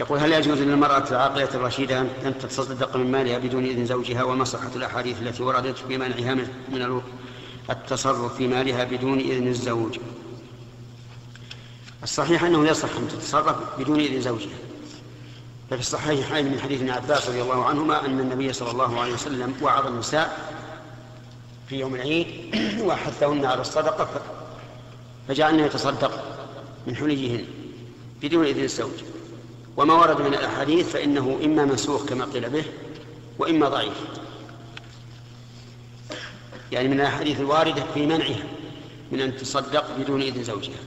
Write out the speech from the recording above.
يقول هل يجوز للمرأة العاقلة الرشيدة أن تتصدق من مالها بدون إذن زوجها وما صحة الأحاديث التي وردت في منعها من التصرف في مالها بدون إذن الزوج؟ الصحيح أنه يصح أن تتصرف بدون إذن زوجها. ففي الصحيحين من حديث ابن عباس رضي الله عنهما أن النبي صلى الله عليه وسلم وعظ النساء في يوم العيد وحثهن على الصدقة فجعلنا يتصدق من حليهن بدون إذن الزوج. وما ورد من الأحاديث فإنه إما منسوخ كما قيل به وإما ضعيف. يعني من الأحاديث الواردة في منعها من أن تصدق بدون إذن زوجها.